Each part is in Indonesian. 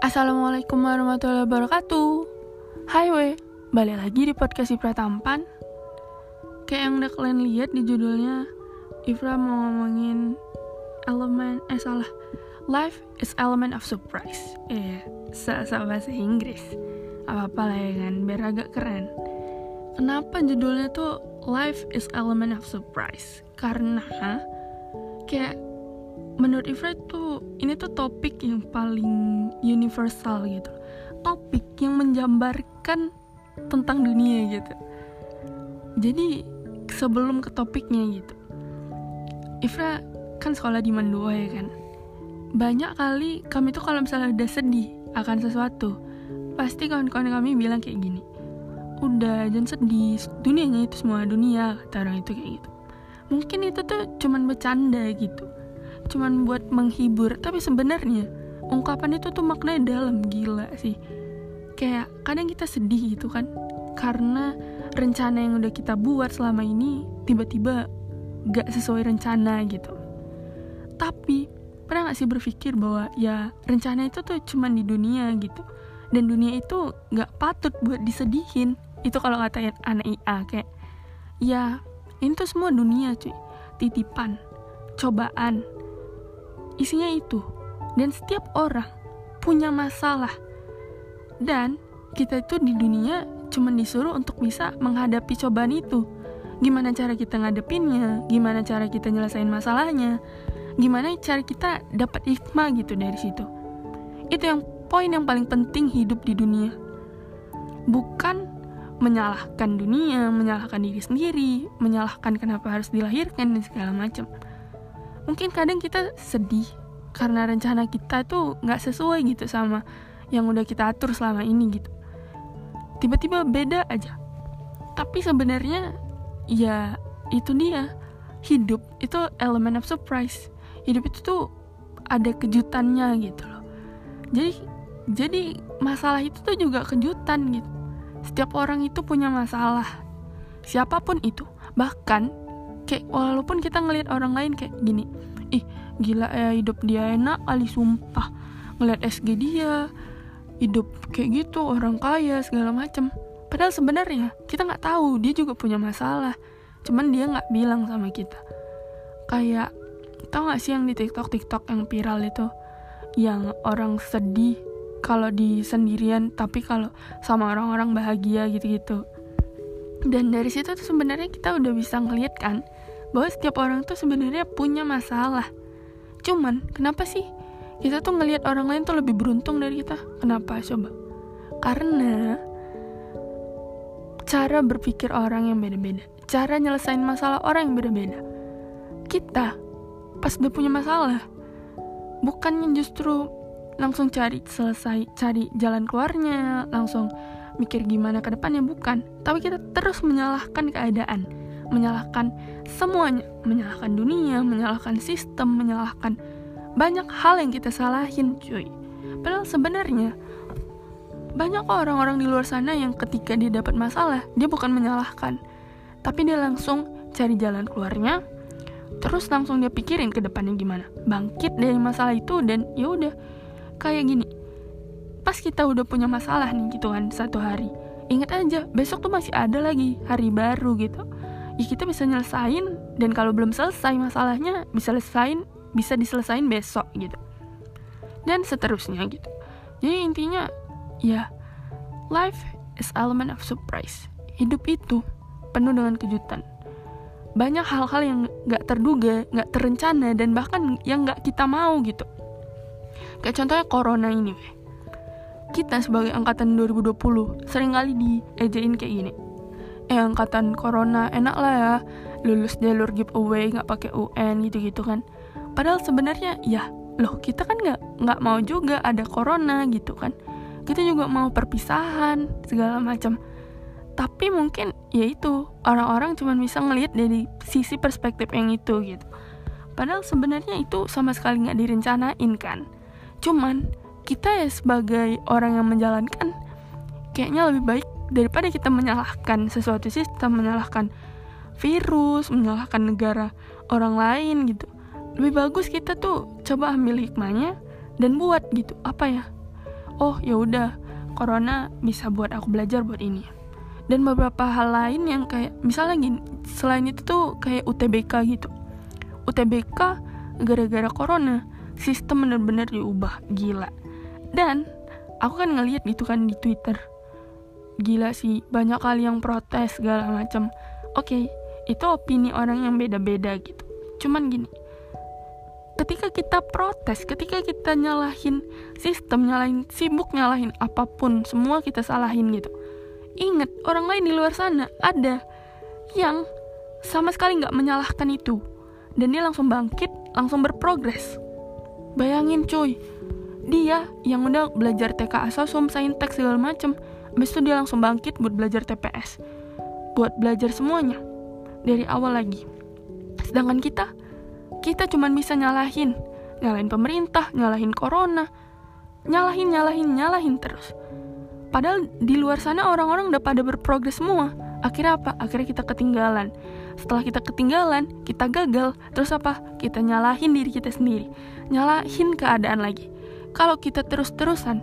Assalamualaikum warahmatullahi wabarakatuh. Hai we, balik lagi di podcast Ifra Tampan. Kayak yang udah kalian lihat di judulnya Ifra mau ngomongin elemen, eh salah. Life is element of surprise. Iya, yeah, bahasa Inggris. Apa-apa lah ya kan, biar agak keren. Kenapa judulnya tuh Life is element of surprise? Karena kayak menurut Ifra tuh ini tuh topik yang paling universal gitu. Topik yang menjambarkan tentang dunia gitu. Jadi sebelum ke topiknya gitu Ifra kan sekolah di Mandua ya kan? Banyak kali kami tuh kalau misalnya udah sedih akan sesuatu pasti kawan-kawan kami bilang kayak gini udah jangan sedih dunianya itu semua dunia kata orang itu kayak gitu. Mungkin itu tuh cuman bercanda gitu cuman buat menghibur tapi sebenarnya ungkapan itu tuh maknanya dalam gila sih. Kayak kadang kita sedih gitu kan karena rencana yang udah kita buat selama ini tiba-tiba gak sesuai rencana gitu. Tapi pernah gak sih berpikir bahwa ya rencana itu tuh cuman di dunia gitu dan dunia itu gak patut buat disedihin? Itu kalau kata anak IA kayak ya ini tuh semua dunia cuy. Titipan cobaan isinya itu. Dan setiap orang punya masalah. Dan kita itu di dunia cuma disuruh untuk bisa menghadapi cobaan itu. Gimana cara kita ngadepinnya gimana cara kita nyelesain masalahnya gimana cara kita dapat hikmah gitu dari situ. Itu yang poin yang paling penting hidup di dunia. Bukan menyalahkan dunia, menyalahkan diri sendiri, menyalahkan kenapa harus dilahirkan dan segala macam mungkin kadang kita sedih karena rencana kita tuh nggak sesuai gitu sama yang udah kita atur selama ini gitu. Tiba-tiba beda aja. Tapi sebenarnya ya itu dia. Hidup itu elemen of surprise. Hidup itu tuh ada kejutannya gitu loh. Jadi jadi masalah itu tuh juga kejutan gitu. Setiap orang itu punya masalah. Siapa pun itu bahkan kayak walaupun kita ngelihat orang lain kayak gini ih gila ya hidup dia enak kali sumpah. Ngeliat SG dia hidup kayak gitu orang kaya segala macem. Padahal sebenarnya kita nggak tahu dia juga punya masalah. Cuman dia nggak bilang sama kita. Kayak tau gak sih yang di TikTok TikTok yang viral itu? Yang orang sedih kalau di sendirian tapi kalau sama orang-orang bahagia gitu-gitu. Dan dari situ tuh sebenarnya kita udah bisa ngeliat kan bahwa setiap orang tuh sebenarnya punya masalah. Cuman, kenapa sih kita tuh ngelihat orang lain tuh lebih beruntung dari kita? Kenapa coba? Karena cara berpikir orang yang beda-beda, cara nyelesain masalah orang yang beda-beda. Kita pas udah punya masalah, bukannya justru langsung cari selesai, cari jalan keluarnya, langsung mikir gimana ke depannya bukan, tapi kita terus menyalahkan keadaan menyalahkan semuanya, menyalahkan dunia, menyalahkan sistem, menyalahkan banyak hal yang kita salahin, cuy. Padahal sebenarnya banyak orang-orang di luar sana yang ketika dia dapat masalah, dia bukan menyalahkan, tapi dia langsung cari jalan keluarnya, terus langsung dia pikirin ke depannya gimana, bangkit dari masalah itu dan ya udah kayak gini. Pas kita udah punya masalah nih gitu kan satu hari, ingat aja besok tuh masih ada lagi hari baru gitu ya kita bisa nyelesain dan kalau belum selesai masalahnya bisa selesain bisa diselesain besok gitu. Dan seterusnya gitu. Jadi intinya ya life is element of surprise. Hidup itu penuh dengan kejutan. Banyak hal-hal yang gak terduga, gak terencana, dan bahkan yang gak kita mau gitu. Kayak contohnya corona ini, Kita sebagai angkatan 2020 sering kali diejain kayak gini eh angkatan corona enak lah ya. Lulus jalur giveaway nggak pakai UN gitu-gitu kan. Padahal sebenarnya ya loh kita kan nggak nggak mau juga ada corona gitu kan. Kita juga mau perpisahan segala macam. Tapi mungkin ya itu orang-orang cuma bisa ngelihat dari sisi perspektif yang itu gitu. Padahal sebenarnya itu sama sekali nggak direncanain kan. Cuman kita ya sebagai orang yang menjalankan kayaknya lebih baik daripada kita menyalahkan sesuatu sistem menyalahkan virus menyalahkan negara orang lain gitu. Lebih bagus kita tuh coba ambil hikmahnya dan buat gitu. Apa ya? Oh ya udah corona bisa buat aku belajar buat ini. Dan beberapa hal lain yang kayak misalnya gini selain itu tuh kayak UTBK gitu. UTBK gara-gara corona sistem bener-bener diubah. Gila. Dan aku kan ngeliat gitu kan di Twitter gila sih banyak kali yang protes segala macam oke okay, itu opini orang yang beda-beda gitu. Cuman gini ketika kita protes ketika kita nyalahin sistem nyalahin sibuk nyalahin apa pun semua kita salahin gitu. Inget orang lain di luar sana ada yang sama sekali nggak menyalahkan itu. Dan dia langsung bangkit langsung berprogres. Bayangin cuy dia yang udah belajar TK asosum saintek segala macem Habis itu dia langsung bangkit buat belajar TPS. Buat belajar semuanya. Dari awal lagi. Sedangkan kita, kita cuma bisa nyalahin. Nyalahin pemerintah, nyalahin corona. Nyalahin, nyalahin, nyalahin terus. Padahal di luar sana orang-orang udah pada berprogres semua. Akhirnya apa? Akhirnya kita ketinggalan. Setelah kita ketinggalan, kita gagal. Terus apa? Kita nyalahin diri kita sendiri. Nyalahin keadaan lagi. Kalau kita terus-terusan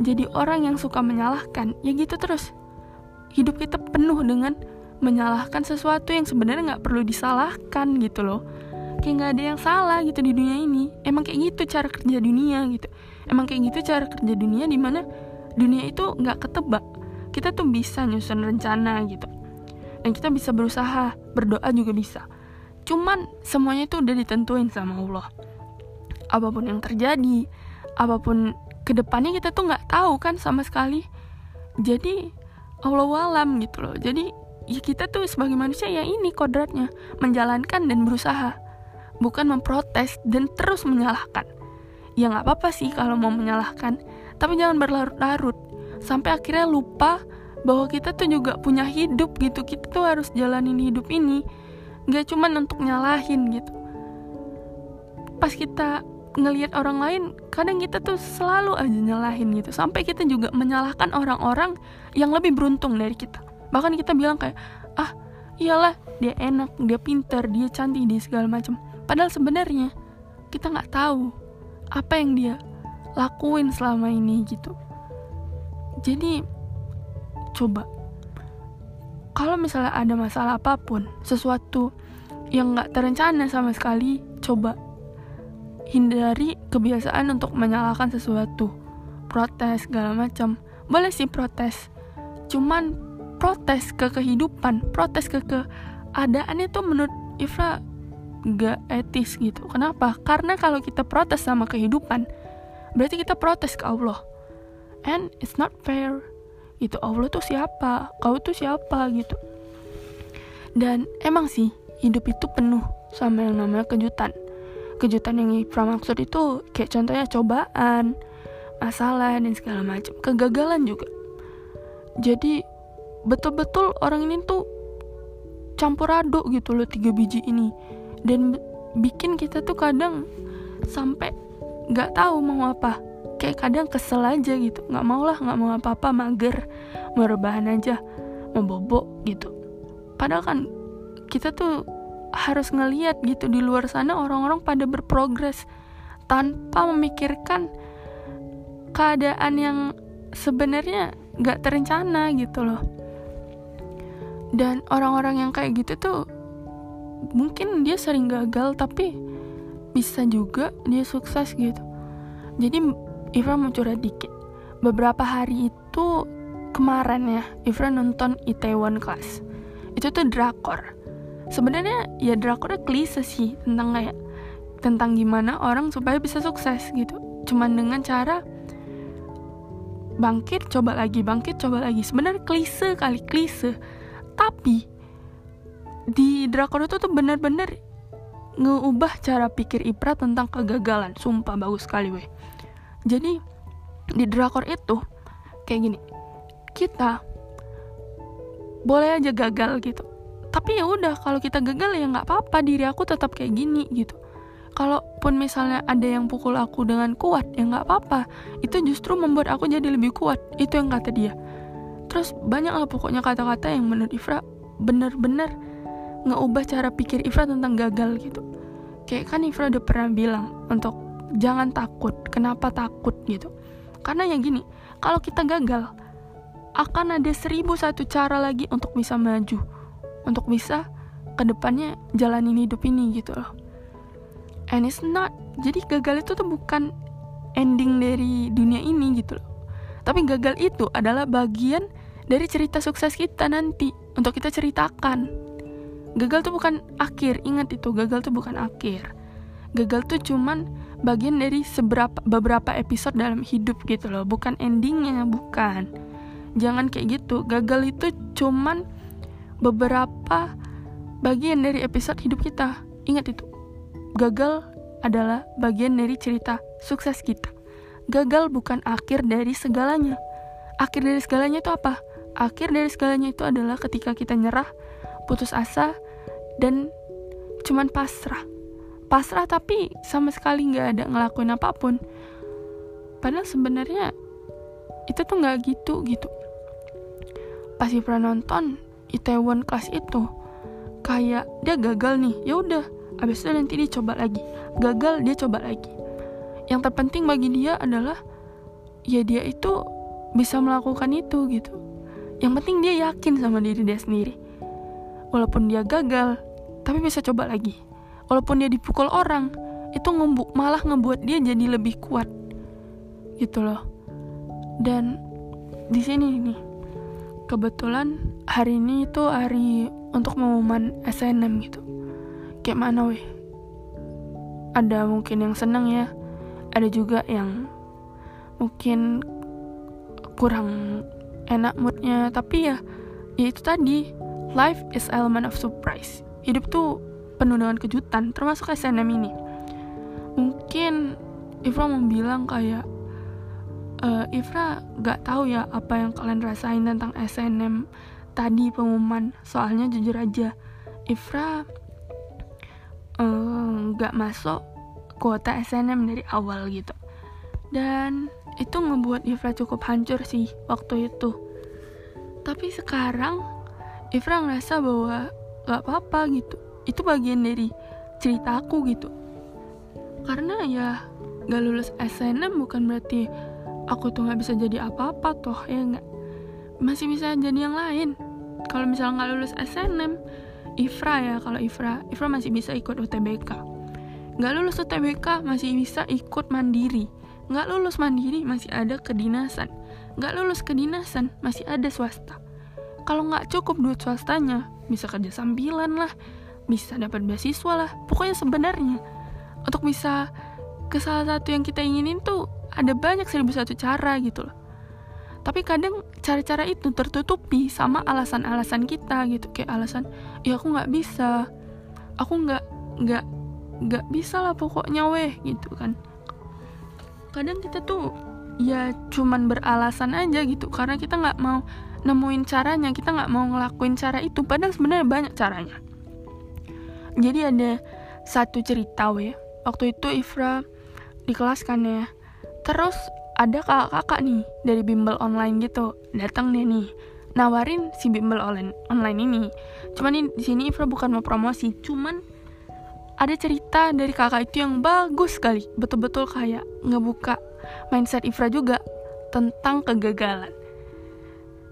jadi orang yang suka menyalahkan ya gitu terus. Hidup kita penuh dengan menyalahkan sesuatu yang sebenarnya nggak perlu disalahkan gitu loh. Kayak nggak ada yang salah gitu di dunia ini. Emang kayak gitu cara kerja dunia gitu. Emang kayak gitu cara kerja dunia di mana dunia itu nggak ketebak. Kita tuh bisa nyusun rencana gitu. Dan kita bisa berusaha berdoa juga bisa. Cuman semuanya itu udah ditentuin sama Allah. Apa pun yang terjadi apa pun ke depannya kita tuh nggak tahu kan sama sekali. Jadi Allah alam gitu loh. Jadi ya kita tuh sebagai manusia ya ini kodratnya menjalankan dan berusaha. Bukan memprotes dan terus menyalahkan. Ya nggak apa-apa sih kalau mau menyalahkan tapi jangan berlarut-larut. Sampai akhirnya lupa bahwa kita tuh juga punya hidup gitu. Kita tuh harus jalanin hidup ini. Nggak cuman untuk nyalahin gitu. Pas kita ngelihat orang lain kadang kita tuh selalu aja nyalahin gitu. Sampai kita juga menyalahkan orang-orang yang lebih beruntung dari kita. Bahkan kita bilang kayak ah iyalah dia enak dia pintar dia cantik dia segala macam. Padahal sebenarnya kita nggak tahu apa yang dia lakuin selama ini gitu. Jadi coba kalau misalnya ada masalah apa pun sesuatu yang nggak terencana sama sekali coba hindari kebiasaan untuk menyalahkan sesuatu. Protes segala macam. Boleh sih protes. Cuman protes ke kehidupan protes ke keadaan itu menurut Ifra gak etis gitu. Kenapa? Karena kalau kita protes sama kehidupan berarti kita protes ke Allah. And it's not fair. Gitu Allah tuh siapa? Kau tuh siapa? Gitu. Dan emang sih hidup itu penuh sama yang namanya kejutan kejutan yang Ipra maksud itu kayak contohnya cobaan, masalah dan segala macam, kegagalan juga. Jadi betul-betul orang ini tuh campur aduk gitu loh tiga biji ini. Dan bikin kita tuh kadang sampai nggak tahu mau apa. Kayak kadang kesel aja gitu. Nggak mau lah nggak mau apa-apa mager mau aja mau bobok gitu. Padahal kan kita tuh harus ngeliat gitu di luar sana orang-orang pada berprogres tanpa memikirkan keadaan yang sebenarnya gak terencana gitu loh. Dan orang-orang yang kayak gitu tuh mungkin dia sering gagal tapi bisa juga dia sukses gitu. Jadi Ifra mau curhat dikit. Beberapa hari itu kemarin ya Ifra nonton Itaewon Class. Itu tuh drakor sebenarnya ya drakornya klise sih tentang kayak tentang gimana orang supaya bisa sukses gitu. Cuman dengan cara bangkit coba lagi bangkit coba lagi. Sebenarnya klise kali klise. Tapi di drakor itu tuh bener-bener ngeubah cara pikir Ipra tentang kegagalan. Sumpah bagus sekali weh. Jadi di drakor itu kayak gini. Kita boleh aja gagal gitu tapi ya udah kalau kita gagal ya nggak apa-apa diri aku tetap kayak gini gitu. Kalaupun misalnya ada yang pukul aku dengan kuat ya nggak apa-apa. Itu justru membuat aku jadi lebih kuat. Itu yang kata dia. Terus banyak lah pokoknya kata-kata yang menurut Ifra bener-bener ngeubah cara pikir Ifra tentang gagal gitu. Kayak kan Ifra udah pernah bilang untuk jangan takut. Kenapa takut gitu. Karena yang gini kalau kita gagal akan ada seribu satu cara lagi untuk bisa maju untuk bisa ke depannya jalanin hidup ini gitu loh. And it's not jadi gagal itu tuh bukan ending dari dunia ini gitu loh. Tapi gagal itu adalah bagian dari cerita sukses kita nanti untuk kita ceritakan. Gagal tuh bukan akhir ingat itu gagal tuh bukan akhir. Gagal tuh cuman bagian dari seberapa beberapa episode dalam hidup gitu loh bukan endingnya bukan. Jangan kayak gitu gagal itu cuman beberapa bagian dari episode hidup kita. Ingat itu. Gagal adalah bagian dari cerita sukses kita. Gagal bukan akhir dari segalanya. Akhir dari segalanya itu apa? Akhir dari segalanya itu adalah ketika kita nyerah putus asa dan cuman pasrah. Pasrah tapi sama sekali nggak ada ngelakuin apa pun. Padahal sebenarnya itu tuh nggak gitu gitu. Pas pernah nonton Itaewon Class itu. Kayak dia gagal nih ya udah abis itu nanti dia coba lagi. Gagal dia coba lagi. Yang terpenting bagi dia adalah ya dia itu bisa melakukan itu gitu. Yang penting dia yakin sama diri dia sendiri. Walaupun dia gagal tapi bisa coba lagi. Walaupun dia dipukul orang itu ngebuk malah ngebuat dia jadi lebih kuat. Gitu loh. Dan di sini nih kebetulan hari ini itu hari untuk pengumuman SNM gitu. Kayak mana weh? Ada mungkin yang seneng ya. Ada juga yang mungkin kurang enak moodnya. Tapi ya ya itu tadi. Life is element of surprise. Hidup tuh penuh dengan kejutan termasuk SNM ini. Mungkin Ifra mau bilang kayak uh, Ifra gak tahu ya apa yang kalian rasain tentang SNM tadi pengumuman. Soalnya jujur aja Ifra uh, gak masuk kuota SNM dari awal gitu. Dan itu ngebuat Ifra cukup hancur sih waktu itu. Tapi sekarang Ifra ngerasa bahwa gak apa-apa gitu. Itu bagian dari cerita aku gitu. Karena ya gak lulus SNM bukan berarti aku tuh gak bisa jadi apa-apa toh ya nggak? Masih bisa jadi yang lain. Kalau misalnya nggak lulus SNM Ifra ya kalau Ifra. Ifra masih bisa ikut UTBK nggak lulus UTBK masih bisa ikut mandiri. Nggak lulus mandiri masih ada kedinasan. Nggak lulus kedinasan masih ada swasta. Kalau nggak cukup duit swastanya bisa kerja sambilan lah bisa dapat beasiswa lah pokoknya sebenarnya. Untuk bisa ke salah satu yang kita inginin tuh ada banyak seribu satu cara gitu loh. Tapi kadang cara-cara itu tertutupi sama alasan-alasan kita gitu. Kayak alasan ya aku nggak bisa. Aku nggak nggak nggak bisa lah pokoknya weh gitu kan. Kadang kita tuh ya cuman beralasan aja gitu. Karena kita nggak mau nemuin caranya kita nggak mau ngelakuin cara itu. Padahal sebenarnya banyak caranya. Jadi ada satu cerita we waktu itu Ifra di kelas kan ya terus ada kakak-kakak nih dari bimbel online gitu datang deh nih nawarin si bimbel online online ini cuman di sini Ifra bukan mau promosi cuman ada cerita dari kakak itu yang bagus sekali betul-betul kayak ngebuka mindset Ifra juga tentang kegagalan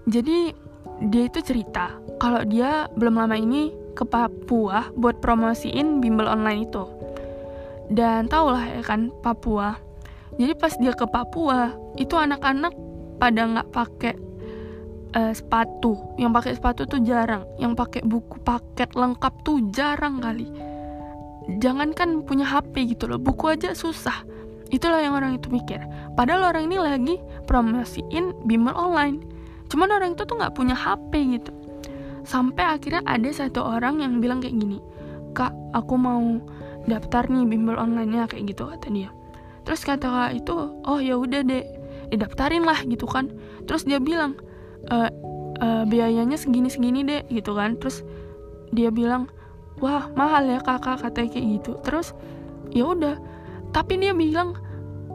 jadi dia itu cerita kalau dia belum lama ini ke Papua buat promosiin bimbel online itu. Dan tau lah ya kan Papua. Jadi pas dia ke Papua, itu anak-anak pada nggak pakai uh, sepatu. Yang pakai sepatu tuh jarang. Yang pakai buku paket lengkap tuh jarang kali. Jangankan punya HP gitu loh, buku aja susah. Itulah yang orang itu mikir. Padahal orang ini lagi promosiin bimbel online. Cuman orang itu tuh nggak punya HP gitu sampai akhirnya ada satu orang yang bilang kayak gini kak aku mau daftar nih bimbel online nya kayak gitu kata dia terus kata kak itu oh ya udah deh didaftarin lah gitu kan. Terus dia bilang e, e, biayanya segini segini deh gitu kan. Terus dia bilang wah mahal ya kakak katanya kayak gitu. Terus ya udah. Tapi dia bilang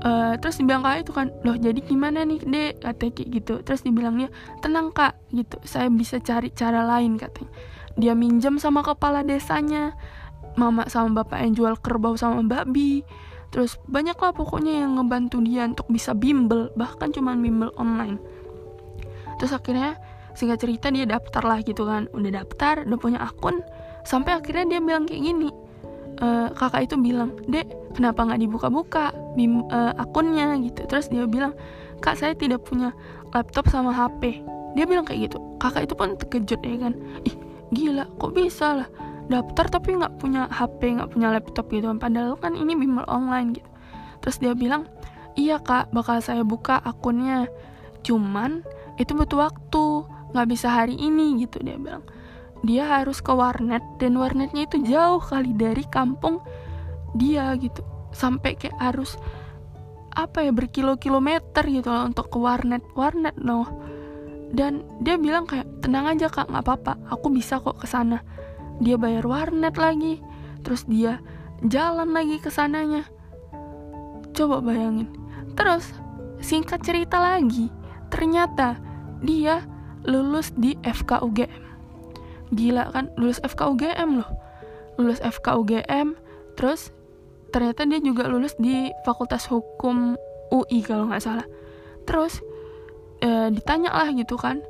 uh, terus dibilang kak itu kan loh jadi gimana nih dek? Katanya kayak gitu. Terus dibilangnya tenang kak gitu. Saya bisa cari cara lain katanya. Dia minjem sama kepala desanya. Mama sama bapak yang jual kerbau sama babi terus banyaklah pokoknya yang ngebantu dia untuk bisa bimbel bahkan cuma bimbel online. Terus akhirnya singkat cerita dia daftar lah gitu kan. Udah daftar udah punya akun. Sampai akhirnya dia bilang kayak gini e, kakak itu bilang dek kenapa nggak dibuka-buka uh, akunnya? Gitu. Terus dia bilang kak saya tidak punya laptop sama HP dia bilang kayak gitu. Kakak itu pun terkejut ya kan. Ih gila kok bisa lah daftar tapi nggak punya HP nggak punya laptop gitu padahal kan ini bimbel online gitu. Terus dia bilang iya kak bakal saya buka akunnya. Cuman itu butuh waktu nggak bisa hari ini gitu dia bilang. Dia harus ke warnet dan warnetnya itu jauh kali dari kampung dia gitu. Sampai kayak harus apa ya berkilo-kilometer gitu loh untuk ke warnet warnet loh dan dia bilang kayak tenang aja kak nggak apa-apa. Aku bisa kok ke sana dia bayar warnet lagi. Terus dia jalan lagi ke sananya. Coba bayangin. Terus singkat cerita lagi. Ternyata dia lulus di FKUGM gila kan? Lulus FKUGM loh. Lulus FKUGM terus ternyata dia juga lulus di Fakultas Hukum UI kalau nggak salah. Terus e, ditanya lah gitu kan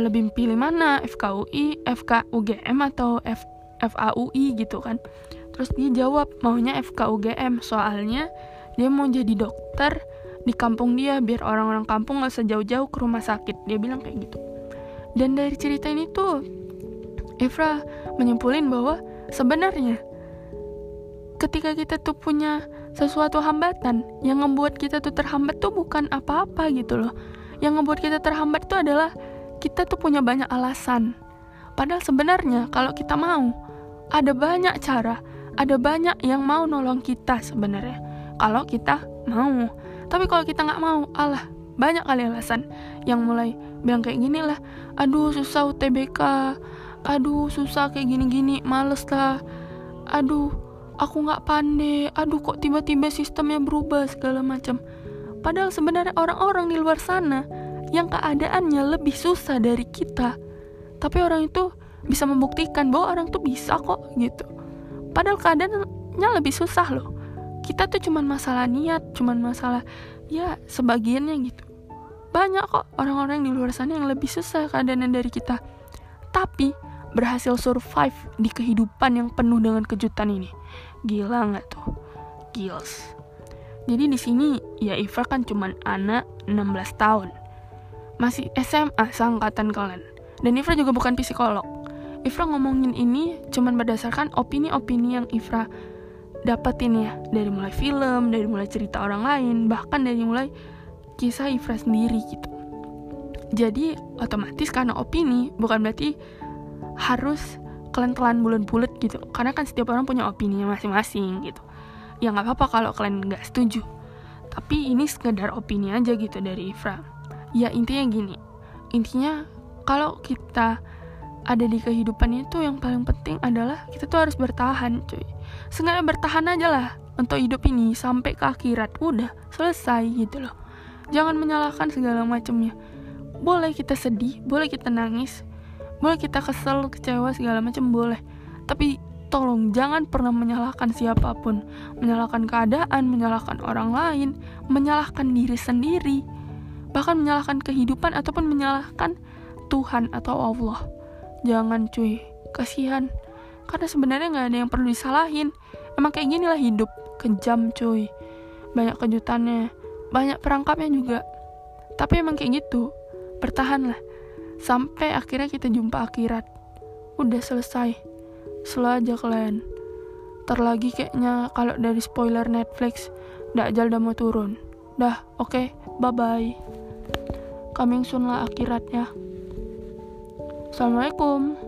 lebih pilih mana? FKUI, FKUGM atau F, FAUI gitu kan? Terus dia jawab maunya FKUGM soalnya dia mau jadi dokter di kampung dia biar orang-orang kampung gak usah jauh-jauh ke rumah sakit. Dia bilang kayak gitu. Dan dari cerita ini tuh Ifra menyimpulin bahwa sebenarnya ketika kita tuh punya sesuatu hambatan yang membuat kita tuh terhambat tuh bukan apa-apa gitu loh. Yang membuat kita terhambat tuh adalah kita tuh punya banyak alasan. Padahal sebenarnya kalau kita mau, ada banyak cara, ada banyak yang mau nolong kita sebenarnya. Kalau kita mau. Tapi kalau kita nggak mau, Allah banyak kali alasan yang mulai bilang kayak gini lah, aduh susah UTBK, aduh susah kayak gini-gini, males lah, aduh aku nggak pandai, aduh kok tiba-tiba sistemnya berubah segala macam. Padahal sebenarnya orang-orang di luar sana yang keadaannya lebih susah dari kita. Tapi orang itu bisa membuktikan bahwa orang tuh bisa kok gitu. Padahal keadaannya lebih susah loh. Kita tuh cuman masalah niat cuman masalah ya sebagiannya gitu. Banyak kok orang-orang di luar sana yang lebih susah keadaannya dari kita. Tapi berhasil survive di kehidupan yang penuh dengan kejutan ini. Gila nggak tuh? Gils. Jadi di sini ya Iva kan cuman anak 16 tahun masih SMA seangkatan kalian. Dan Ifra juga bukan psikolog. Ifra ngomongin ini cuman berdasarkan opini-opini yang Ifra dapetin ya dari mulai film, dari mulai cerita orang lain, bahkan dari mulai kisah Ifra sendiri gitu. Jadi otomatis karena opini bukan berarti harus kalian telan bulan-bulat gitu. Karena kan setiap orang punya opininya masing-masing gitu. Ya nggak apa-apa kalau kalian nggak setuju. Tapi ini sekedar opini aja gitu dari Ifra ya intinya gini. Intinya kalau kita ada di kehidupan itu yang paling penting adalah kita tuh harus bertahan cuy. Sengaja bertahan aja lah untuk hidup ini sampai ke akhirat. Udah selesai gitu loh. Jangan menyalahkan segala macamnya. Boleh kita sedih boleh kita nangis boleh kita kesel kecewa segala macam boleh. Tapi tolong jangan pernah menyalahkan siapa pun. Menyalahkan keadaan menyalahkan orang lain menyalahkan diri sendiri bahkan menyalahkan kehidupan ataupun menyalahkan Tuhan atau Allah. Jangan cuy, kasihan. Karena sebenarnya nggak ada yang perlu disalahin. Emang kayak gini lah hidup, kejam cuy. Banyak kejutannya, banyak perangkapnya juga. Tapi emang kayak gitu, bertahanlah. Sampai akhirnya kita jumpa akhirat. Udah selesai. Slow aja kalian. Terlagi kayaknya kalau dari spoiler Netflix, Dajjal udah mau turun. Dah, oke, okay, bye-bye coming soon lah akhiratnya. Assalamualaikum